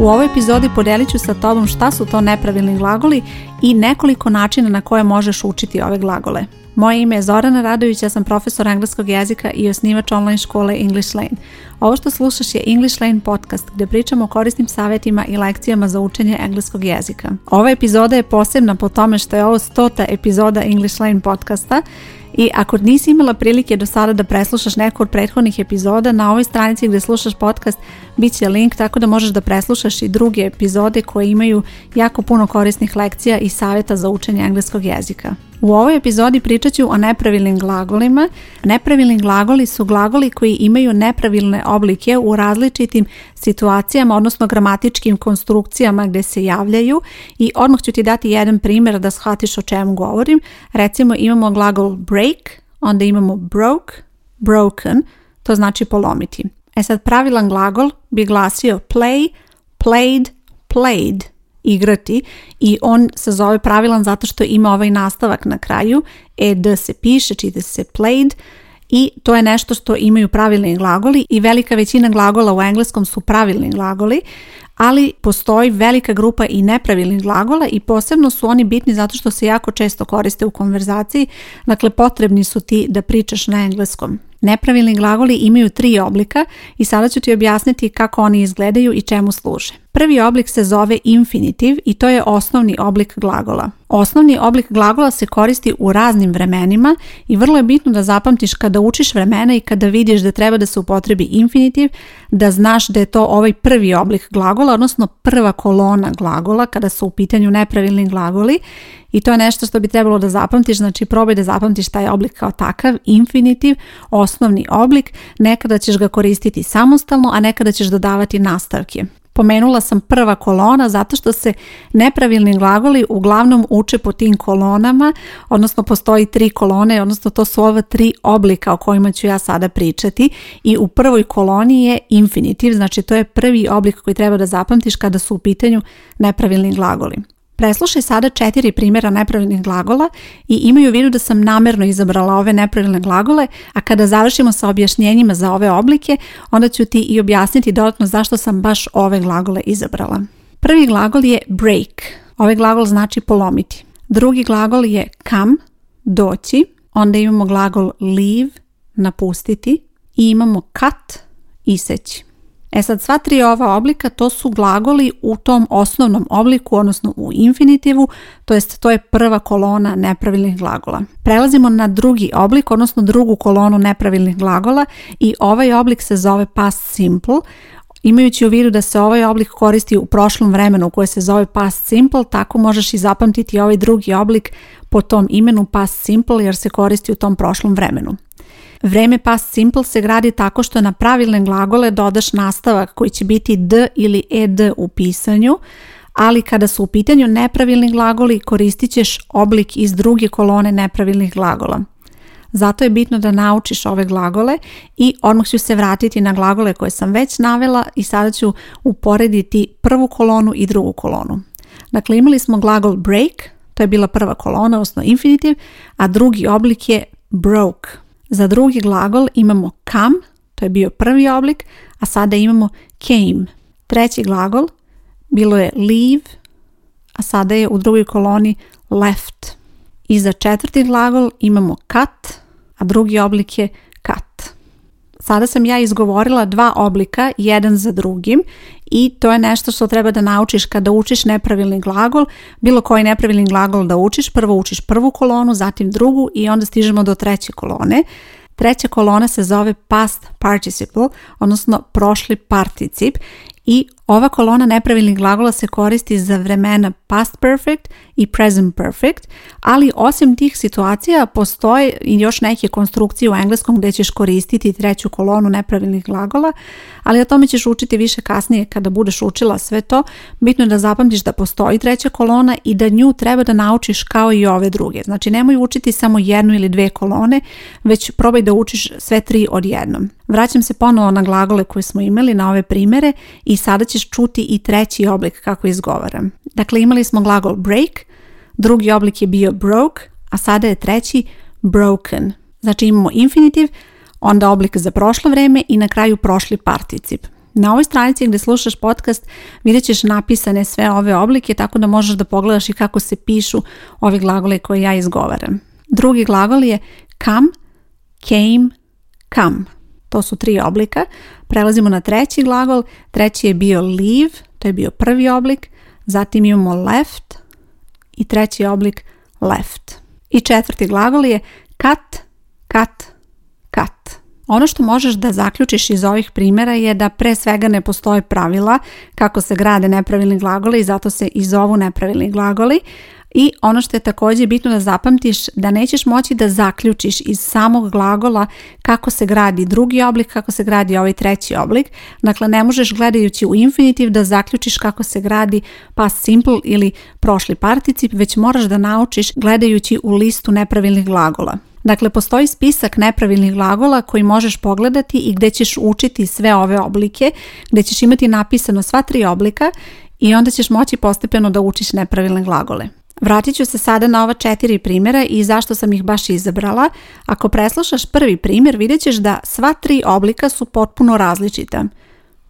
U ovoj epizodi podelit ću sa tobom šta su to nepravilni glagoli i nekoliko načina na koje možeš učiti ove glagole. Moje ime je Zorana Radović, ja sam profesor engleskog jezika i osnivač online škole English Lane. Ovo što slušaš je English Lane podcast gdje pričamo o korisnim savjetima i lekcijama za učenje engleskog jezika. Ova epizoda je posebna po tome što je ovo stota epizoda English Lane podcasta i ako nisi imala prilike do sada da preslušaš neku od prethodnih epizoda, na ovoj stranici gdje slušaš podcast bit će link tako da možeš da preslušaš i druge epizode koje imaju jako puno korisnih lekcija i savjeta za učenje engleskog jezika. U ovoj epizodi pričat ću o nepravilnim glagolima. Nepravilni glagoli su glagoli koji imaju nepravilne oblike u različitim situacijama, odnosno gramatičkim konstrukcijama gdje se javljaju i odmah ću ti dati jedan primjer da shvatiš o čemu govorim. Recimo imamo glagol break, onda imamo broke, broken, to znači polomiti. E sad pravilan glagol bi glasio play, played, played igrati i on se zove pravilan zato što ima ovaj nastavak na kraju, e, da se piše, čita se played, i to je nešto što imaju pravilni glagoli i velika većina glagola u engleskom su pravilni glagoli, ali postoji velika grupa i nepravilnih glagola i posebno su oni bitni zato što se jako često koriste u konverzaciji, dakle potrebni su ti da pričaš na engleskom. Nepravilni glagoli imaju tri oblika i sada ću ti objasniti kako oni izgledaju i čemu služe. Prvi oblik se zove infinitiv i to je osnovni oblik glagola. Osnovni oblik glagola se koristi u raznim vremenima i vrlo je bitno da zapamtiš kada učiš vremena i kada vidiš da treba da se upotrebi infinitiv, da znaš da je to ovaj prvi oblik glagola, odnosno prva kolona glagola kada su u pitanju nepravilni glagoli i to je nešto što bi trebalo da zapamtiš, znači probaj da zapamtiš taj oblik kao takav, infinitiv, osnovni oblik, nekada ćeš ga koristiti samostalno, a nekada ćeš dodavati nastavke. Pomenula sam prva kolona zato što se nepravilni glagoli uglavnom uče po tim kolonama, odnosno postoji tri kolone, odnosno to su ova tri oblika o kojima ću ja sada pričati i u prvoj koloni je infinitiv, znači to je prvi oblik koji treba da zapamtiš kada su u pitanju nepravilni glagoli. Preslušaj sada četiri primjera nepravilnih glagola i imaju u vidu da sam namjerno izabrala ove nepravilne glagole, a kada završimo sa objašnjenjima za ove oblike, onda ću ti i objasniti dodatno zašto sam baš ove glagole izabrala. Prvi glagol je break. Ovaj glagol znači polomiti. Drugi glagol je come, doći. Onda imamo glagol leave, napustiti. I imamo cut, iseći. E sad, sva tri ova oblika to su glagoli u tom osnovnom obliku, odnosno u infinitivu, to jest to je prva kolona nepravilnih glagola. Prelazimo na drugi oblik, odnosno drugu kolonu nepravilnih glagola i ovaj oblik se zove past simple, Imajući u vidu da se ovaj oblik koristi u prošlom vremenu koje se zove past simple, tako možeš i zapamtiti ovaj drugi oblik po tom imenu past simple jer se koristi u tom prošlom vremenu. Vreme past simple se gradi tako što na pravilne glagole dodaš nastavak koji će biti d ili ed u pisanju, ali kada su u pitanju nepravilni glagoli koristit ćeš oblik iz druge kolone nepravilnih glagola. Zato je bitno da naučiš ove glagole i odmah ću se vratiti na glagole koje sam već navela i sada ću uporediti prvu kolonu i drugu kolonu. Dakle, imali smo glagol break, to je bila prva kolona, odnosno infinitiv, a drugi oblik je broke. Za drugi glagol imamo come, to je bio prvi oblik, a sada imamo came. Treći glagol bilo je leave, a sada je u drugoj koloni left. I za četvrti glagol imamo cut, a drugi oblik je kat. Sada sam ja izgovorila dva oblika, jedan za drugim i to je nešto što treba da naučiš kada učiš nepravilni glagol, bilo koji nepravilni glagol da učiš, prvo učiš prvu kolonu, zatim drugu i onda stižemo do treće kolone. Treća kolona se zove past participle, odnosno prošli particip i ova kolona nepravilnih glagola se koristi za vremena past perfect i present perfect, ali osim tih situacija postoje i još neke konstrukcije u engleskom gdje ćeš koristiti treću kolonu nepravilnih glagola, ali o tome ćeš učiti više kasnije kada budeš učila sve to. Bitno je da zapamtiš da postoji treća kolona i da nju treba da naučiš kao i ove druge. Znači nemoj učiti samo jednu ili dve kolone, već probaj da učiš sve tri odjednom. Vraćam se ponovo na glagole koje smo imali, na ove primere i sada ćeš čuti i treći oblik kako izgovaram. Dakle, imali smo glagol break, drugi oblik je bio broke, a sada je treći broken. Znači imamo infinitiv, onda oblik za prošlo vreme i na kraju prošli particip. Na ovoj stranici gdje slušaš podcast vidjet ćeš napisane sve ove oblike tako da možeš da pogledaš i kako se pišu ovi glagoli koje ja izgovaram. Drugi glagol je come, came, come. To su tri oblika. Prelazimo na treći glagol. Treći je bio leave, to je bio prvi oblik. Zatim imamo left i treći oblik left. I četvrti glagol je cut, cut, cut. Ono što možeš da zaključiš iz ovih primjera je da pre svega ne postoje pravila kako se grade nepravilni glagoli i zato se i zovu nepravilni glagoli, i ono što je također bitno da zapamtiš da nećeš moći da zaključiš iz samog glagola kako se gradi drugi oblik, kako se gradi ovaj treći oblik. Dakle, ne možeš gledajući u infinitiv da zaključiš kako se gradi past simple ili prošli particip, već moraš da naučiš gledajući u listu nepravilnih glagola. Dakle, postoji spisak nepravilnih glagola koji možeš pogledati i gdje ćeš učiti sve ove oblike, gdje ćeš imati napisano sva tri oblika i onda ćeš moći postepeno da učiš nepravilne glagole. Vratit ću se sada na ova četiri primjera i zašto sam ih baš izabrala. Ako preslušaš prvi primjer, vidjet ćeš da sva tri oblika su potpuno različita.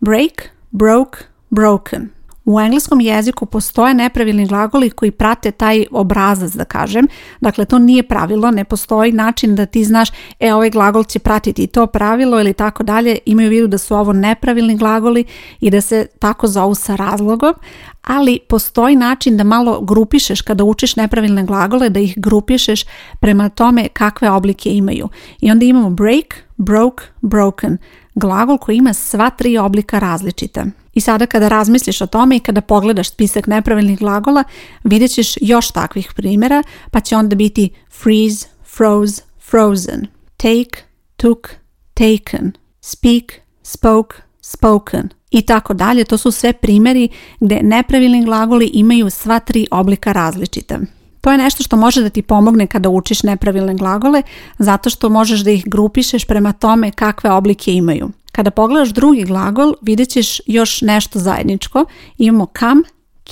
Break, broke, broken. U engleskom jeziku postoje nepravilni glagoli koji prate taj obrazac, da kažem. Dakle, to nije pravilo, ne postoji način da ti znaš, e, ovaj glagol će pratiti to pravilo ili tako dalje. Imaju vidu da su ovo nepravilni glagoli i da se tako zovu sa razlogom, ali postoji način da malo grupišeš kada učiš nepravilne glagole, da ih grupišeš prema tome kakve oblike imaju. I onda imamo break, broke, broken. Glagol koji ima sva tri oblika različita. I sada kada razmisliš o tome i kada pogledaš spisak nepravilnih glagola, vidjet ćeš još takvih primjera, pa će onda biti freeze, froze, frozen, take, took, taken, speak, spoke, spoken i tako dalje. To su sve primjeri gdje nepravilni glagoli imaju sva tri oblika različita. To je nešto što može da ti pomogne kada učiš nepravilne glagole, zato što možeš da ih grupišeš prema tome kakve oblike imaju. Kada pogledaš drugi glagol, vidjet ćeš još nešto zajedničko. Imamo come,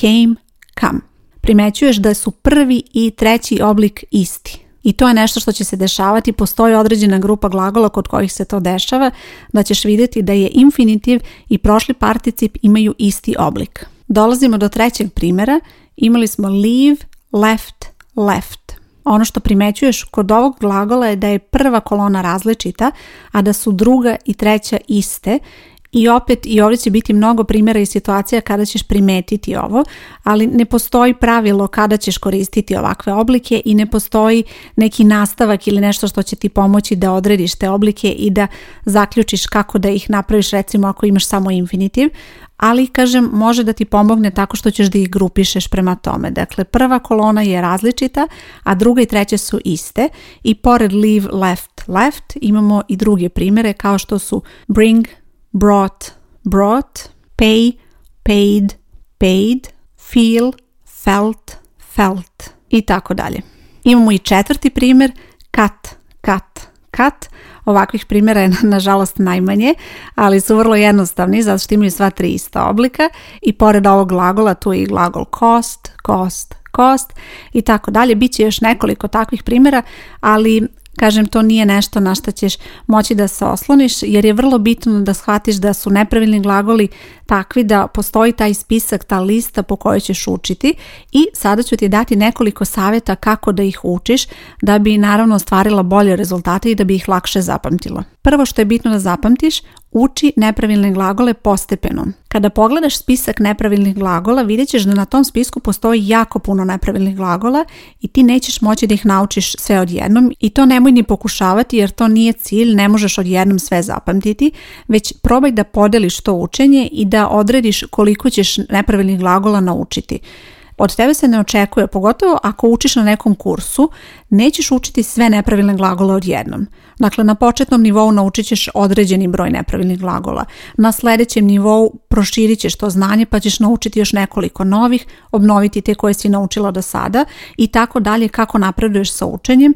came, come. Primećuješ da su prvi i treći oblik isti. I to je nešto što će se dešavati, postoji određena grupa glagola kod kojih se to dešava, da ćeš vidjeti da je infinitiv i prošli particip imaju isti oblik. Dolazimo do trećeg primjera, imali smo leave, left, left. Ono što primećuješ kod ovog glagola je da je prva kolona različita, a da su druga i treća iste i opet i ovdje će biti mnogo primjera i situacija kada ćeš primetiti ovo, ali ne postoji pravilo kada ćeš koristiti ovakve oblike i ne postoji neki nastavak ili nešto što će ti pomoći da odrediš te oblike i da zaključiš kako da ih napraviš recimo ako imaš samo infinitiv, ali kažem može da ti pomogne tako što ćeš da ih grupišeš prema tome. Dakle, prva kolona je različita, a druga i treća su iste i pored leave, left, left imamo i druge primjere kao što su bring, brought, brought, pay, paid, paid, feel, felt, felt i tako dalje. Imamo i četvrti primjer cut, cut, cut. Ovakvih primjera je nažalost najmanje, ali su vrlo jednostavni zato što imaju sva tri ista oblika i pored ovog glagola tu je i glagol cost, cost, cost i tako dalje. Biće još nekoliko takvih primjera, ali Kažem, to nije nešto na što ćeš moći da se osloniš jer je vrlo bitno da shvatiš da su nepravilni glagoli takvi da postoji taj spisak, ta lista po kojoj ćeš učiti i sada ću ti dati nekoliko savjeta kako da ih učiš da bi naravno ostvarila bolje rezultate i da bi ih lakše zapamtila. Prvo što je bitno da zapamtiš, uči nepravilne glagole postepeno. Kada pogledaš spisak nepravilnih glagola, vidjet ćeš da na tom spisku postoji jako puno nepravilnih glagola i ti nećeš moći da ih naučiš sve odjednom i to nemoj ni pokušavati jer to nije cilj, ne možeš odjednom sve zapamtiti, već probaj da podeliš to učenje i da odrediš koliko ćeš nepravilnih glagola naučiti. Od tebe se ne očekuje, pogotovo ako učiš na nekom kursu, nećeš učiti sve nepravilne glagole odjednom. Dakle, na početnom nivou naučit ćeš određeni broj nepravilnih glagola. Na sljedećem nivou proširit ćeš to znanje pa ćeš naučiti još nekoliko novih, obnoviti te koje si naučila do sada i tako dalje kako napreduješ sa učenjem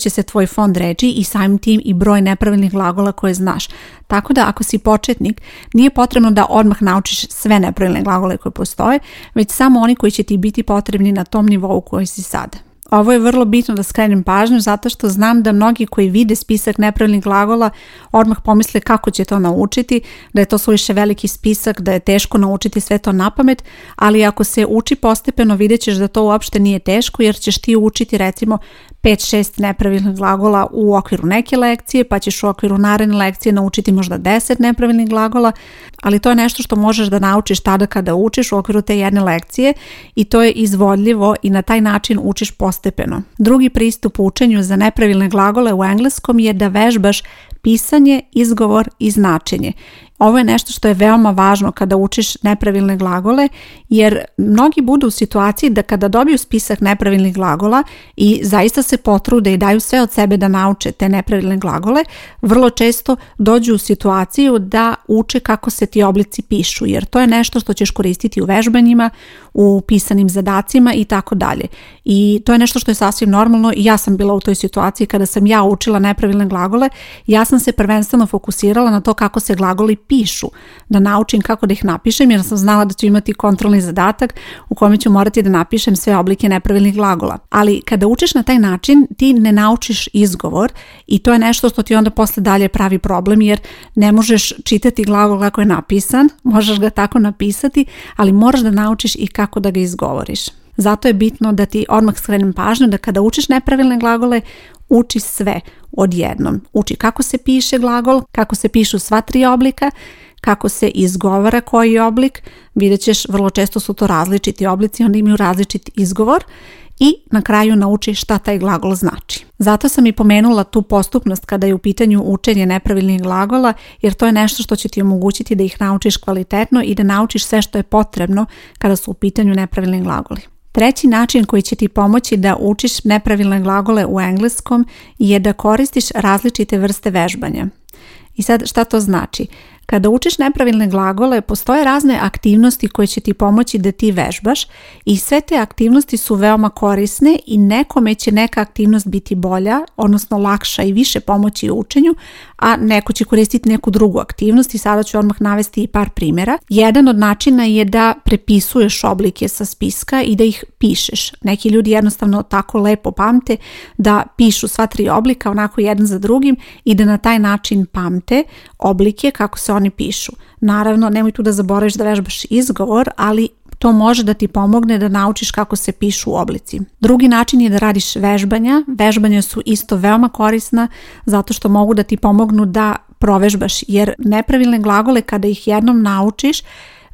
će se tvoj fond reči i samim tim i broj nepravilnih glagola koje znaš. Tako da ako si početnik, nije potrebno da odmah naučiš sve nepravilne glagole koje postoje, već samo oni koji će ti biti potrebni na tom nivou koji si sada. Ovo je vrlo bitno da skrenem pažnju zato što znam da mnogi koji vide spisak nepravilnih glagola odmah pomisle kako će to naučiti, da je to suviše veliki spisak, da je teško naučiti sve to na pamet, ali ako se uči postepeno vidjet ćeš da to uopšte nije teško jer ćeš ti učiti recimo 5-6 nepravilnih glagola u okviru neke lekcije, pa ćeš u okviru naredne lekcije naučiti možda 10 nepravilnih glagola, ali to je nešto što možeš da naučiš tada kada učiš u okviru te jedne lekcije i to je izvodljivo i na taj način učiš postepeno. Drugi pristup učenju za nepravilne glagole u engleskom je da vežbaš pisanje, izgovor i značenje ovo je nešto što je veoma važno kada učiš nepravilne glagole, jer mnogi budu u situaciji da kada dobiju spisak nepravilnih glagola i zaista se potrude i daju sve od sebe da nauče te nepravilne glagole, vrlo često dođu u situaciju da uče kako se ti oblici pišu, jer to je nešto što ćeš koristiti u vežbanjima, u pisanim zadacima i tako dalje. I to je nešto što je sasvim normalno i ja sam bila u toj situaciji kada sam ja učila nepravilne glagole, ja sam se prvenstveno fokusirala na to kako se glagoli pišu, da naučim kako da ih napišem jer sam znala da ću imati kontrolni zadatak u kome ću morati da napišem sve oblike nepravilnih glagola. Ali kada učiš na taj način ti ne naučiš izgovor i to je nešto što ti onda posle dalje pravi problem jer ne možeš čitati glagol kako je napisan, možeš ga tako napisati, ali moraš da naučiš i kako da ga izgovoriš. Zato je bitno da ti odmah skrenem pažnju da kada učiš nepravilne glagole, uči sve odjednom. Uči kako se piše glagol, kako se pišu sva tri oblika, kako se izgovara koji oblik, vidjet ćeš vrlo često su to različiti oblici, onda imaju različiti izgovor i na kraju nauči šta taj glagol znači. Zato sam i pomenula tu postupnost kada je u pitanju učenje nepravilnih glagola, jer to je nešto što će ti omogućiti da ih naučiš kvalitetno i da naučiš sve što je potrebno kada su u pitanju nepravilni glagoli. Treći način koji će ti pomoći da učiš nepravilne glagole u engleskom je da koristiš različite vrste vežbanja. I sad šta to znači? Kada učiš nepravilne glagole, postoje razne aktivnosti koje će ti pomoći da ti vežbaš i sve te aktivnosti su veoma korisne i nekome će neka aktivnost biti bolja, odnosno lakša i više pomoći u učenju, a neko će koristiti neku drugu aktivnost i sada ću odmah navesti i par primjera. Jedan od načina je da prepisuješ oblike sa spiska i da ih pišeš. Neki ljudi jednostavno tako lepo pamte da pišu sva tri oblika onako jedan za drugim i da na taj način pamte oblike kako se oni pišu. Naravno, nemoj tu da zaboraviš da vežbaš izgovor, ali to može da ti pomogne da naučiš kako se pišu u oblici. Drugi način je da radiš vežbanja. Vežbanja su isto veoma korisna zato što mogu da ti pomognu da provežbaš jer nepravilne glagole kada ih jednom naučiš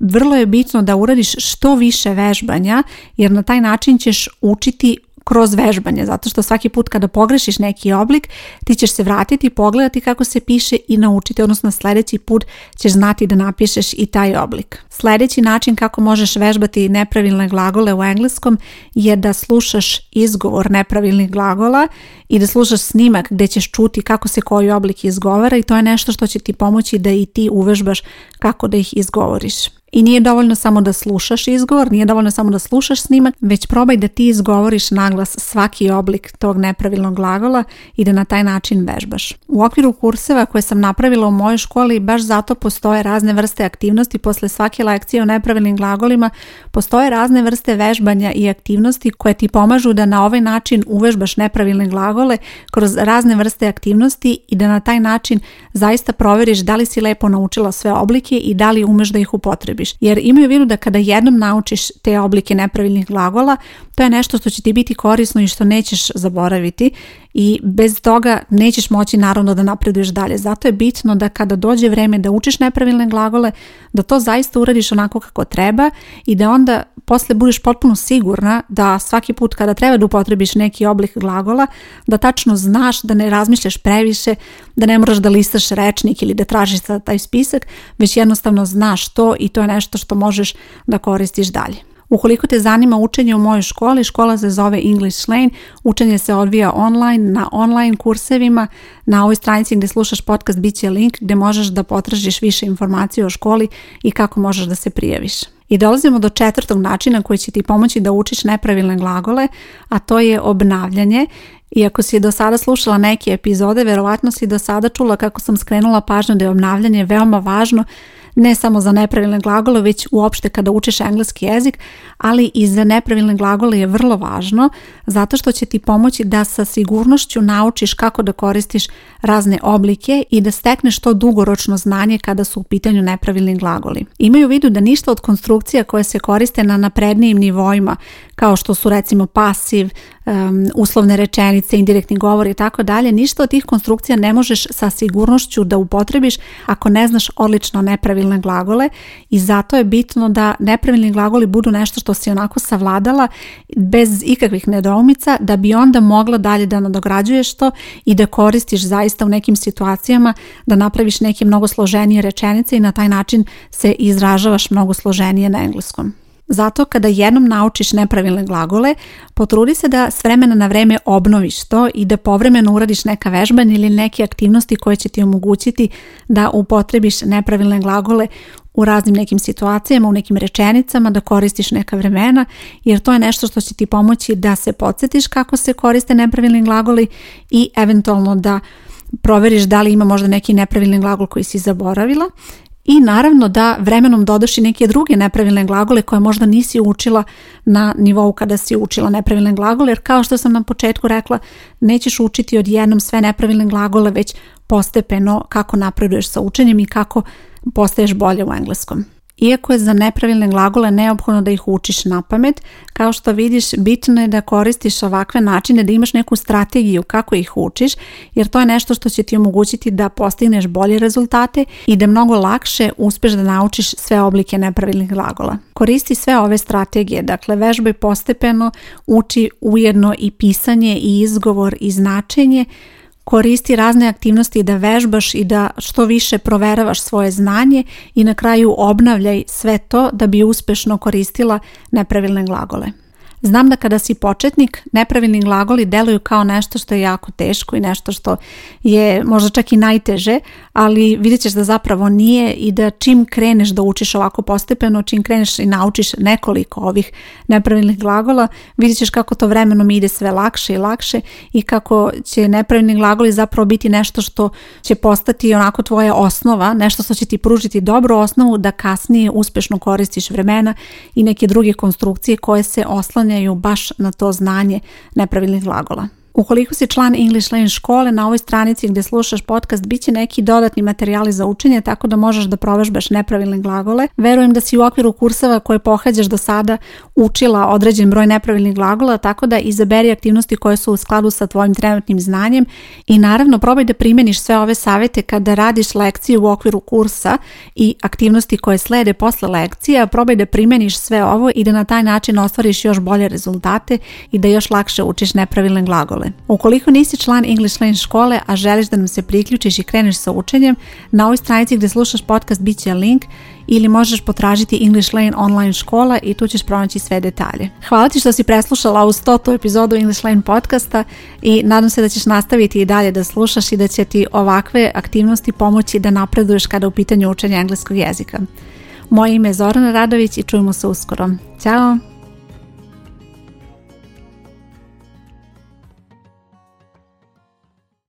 vrlo je bitno da uradiš što više vežbanja jer na taj način ćeš učiti kroz vežbanje, zato što svaki put kada pogrešiš neki oblik, ti ćeš se vratiti pogledati kako se piše i naučiti, odnosno sljedeći put ćeš znati da napišeš i taj oblik. Sljedeći način kako možeš vežbati nepravilne glagole u engleskom je da slušaš izgovor nepravilnih glagola i da slušaš snimak gdje ćeš čuti kako se koji oblik izgovara i to je nešto što će ti pomoći da i ti uvežbaš kako da ih izgovoriš. I nije dovoljno samo da slušaš izgovor, nije dovoljno samo da slušaš snimak, već probaj da ti izgovoriš naglas svaki oblik tog nepravilnog glagola i da na taj način vežbaš. U okviru kurseva koje sam napravila u mojoj školi baš zato postoje razne vrste aktivnosti posle svake lekcije o nepravilnim glagolima, postoje razne vrste vežbanja i aktivnosti koje ti pomažu da na ovaj način uvežbaš nepravilne glagole kroz razne vrste aktivnosti i da na taj način zaista proveriš da li si lepo naučila sve oblike i da li umeš da ih upotrebi. Jer imaju vidu da kada jednom naučiš te oblike nepravilnih glagola, to je nešto što će ti biti korisno i što nećeš zaboraviti i bez toga nećeš moći naravno da napreduješ dalje. Zato je bitno da kada dođe vrijeme da učiš nepravilne glagole, da to zaista uradiš onako kako treba i da onda posle budeš potpuno sigurna da svaki put kada treba da upotrebiš neki oblik glagola, da tačno znaš da ne razmišljaš previše, da ne moraš da listaš rečnik ili da tražiš taj spisak, već jednostavno znaš to i to je nešto što možeš da koristiš dalje. Ukoliko te zanima učenje u mojoj školi, škola se zove English Lane, učenje se odvija online, na online kursevima, na ovoj stranici gdje slušaš podcast bit će link gdje možeš da potražiš više informacije o školi i kako možeš da se prijaviš. I dolazimo do četvrtog načina koji će ti pomoći da učiš nepravilne glagole, a to je obnavljanje. Iako si do sada slušala neke epizode, verovatno si do sada čula kako sam skrenula pažnju da je obnavljanje veoma važno ne samo za nepravilne glagole, već uopšte kada učiš engleski jezik, ali i za nepravilne glagole je vrlo važno zato što će ti pomoći da sa sigurnošću naučiš kako da koristiš razne oblike i da stekne što dugoročno znanje kada su u pitanju nepravilni glagoli. Imaju vidu da ništa od konstrukcija koje se koriste na naprednijim nivoima, kao što su recimo pasiv, uslovne rečenice, indirektni govor i tako dalje, ništa od tih konstrukcija ne možeš sa sigurnošću da upotrebiš ako ne znaš odlično nepravilne glagole i zato je bitno da nepravilni glagoli budu nešto što si onako savladala bez ikakvih nedoumica da bi onda mogla dalje da nadograđuješ to i da koristiš zaista zaista u nekim situacijama da napraviš neke mnogo složenije rečenice i na taj način se izražavaš mnogo složenije na engleskom. Zato kada jednom naučiš nepravilne glagole, potrudi se da s vremena na vreme obnoviš to i da povremeno uradiš neka vežbanja ili neke aktivnosti koje će ti omogućiti da upotrebiš nepravilne glagole u raznim nekim situacijama, u nekim rečenicama, da koristiš neka vremena, jer to je nešto što će ti pomoći da se podsjetiš kako se koriste nepravilni glagoli i eventualno da proveriš da li ima možda neki nepravilni glagol koji si zaboravila i naravno da vremenom dodaš i neke druge nepravilne glagole koje možda nisi učila na nivou kada si učila nepravilne glagole jer kao što sam na početku rekla nećeš učiti odjednom sve nepravilne glagole već postepeno kako napreduješ sa učenjem i kako postaješ bolje u engleskom. Iako je za nepravilne glagole neophodno da ih učiš na pamet, kao što vidiš bitno je da koristiš ovakve načine, da imaš neku strategiju kako ih učiš, jer to je nešto što će ti omogućiti da postigneš bolje rezultate i da mnogo lakše uspeš da naučiš sve oblike nepravilnih glagola. Koristi sve ove strategije, dakle vežbaj postepeno, uči ujedno i pisanje i izgovor i značenje, koristi razne aktivnosti da vežbaš i da što više proveravaš svoje znanje i na kraju obnavljaj sve to da bi uspešno koristila nepravilne glagole. Znam da kada si početnik, nepravilni glagoli deluju kao nešto što je jako teško i nešto što je možda čak i najteže, ali vidjet ćeš da zapravo nije i da čim kreneš da učiš ovako postepeno, čim kreneš i naučiš nekoliko ovih nepravilnih glagola, vidjet ćeš kako to vremenom ide sve lakše i lakše i kako će nepravilni glagoli zapravo biti nešto što će postati onako tvoja osnova, nešto što će ti pružiti dobru osnovu da kasnije uspešno koristiš vremena i neke druge konstrukcije koje se oslane oslanjaju baš na to znanje nepravilnih glagola. Ukoliko si član English Lane škole, na ovoj stranici gdje slušaš podcast bit će neki dodatni materijali za učenje, tako da možeš da provežbaš nepravilne glagole. Verujem da si u okviru kursava koje pohađaš do sada učila određen broj nepravilnih glagola, tako da izaberi aktivnosti koje su u skladu sa tvojim trenutnim znanjem i naravno probaj da primjeniš sve ove savjete kada radiš lekcije u okviru kursa i aktivnosti koje slede posle lekcija, probaj da primjeniš sve ovo i da na taj način ostvariš još bolje rezultate i da još lakše učiš nepravilne glagole. Ukoliko nisi član English Lane škole, a želiš da nam se priključiš i kreneš sa učenjem, na ovoj stranici gdje slušaš podcast bit će link ili možeš potražiti English Lane online škola i tu ćeš pronaći sve detalje. Hvala ti što si preslušala ovu stotu epizodu English Lane podcasta i nadam se da ćeš nastaviti i dalje da slušaš i da će ti ovakve aktivnosti pomoći da napreduješ kada u pitanju učenja engleskog jezika. Moje ime je Zorana Radović i čujemo se uskoro. Ćao!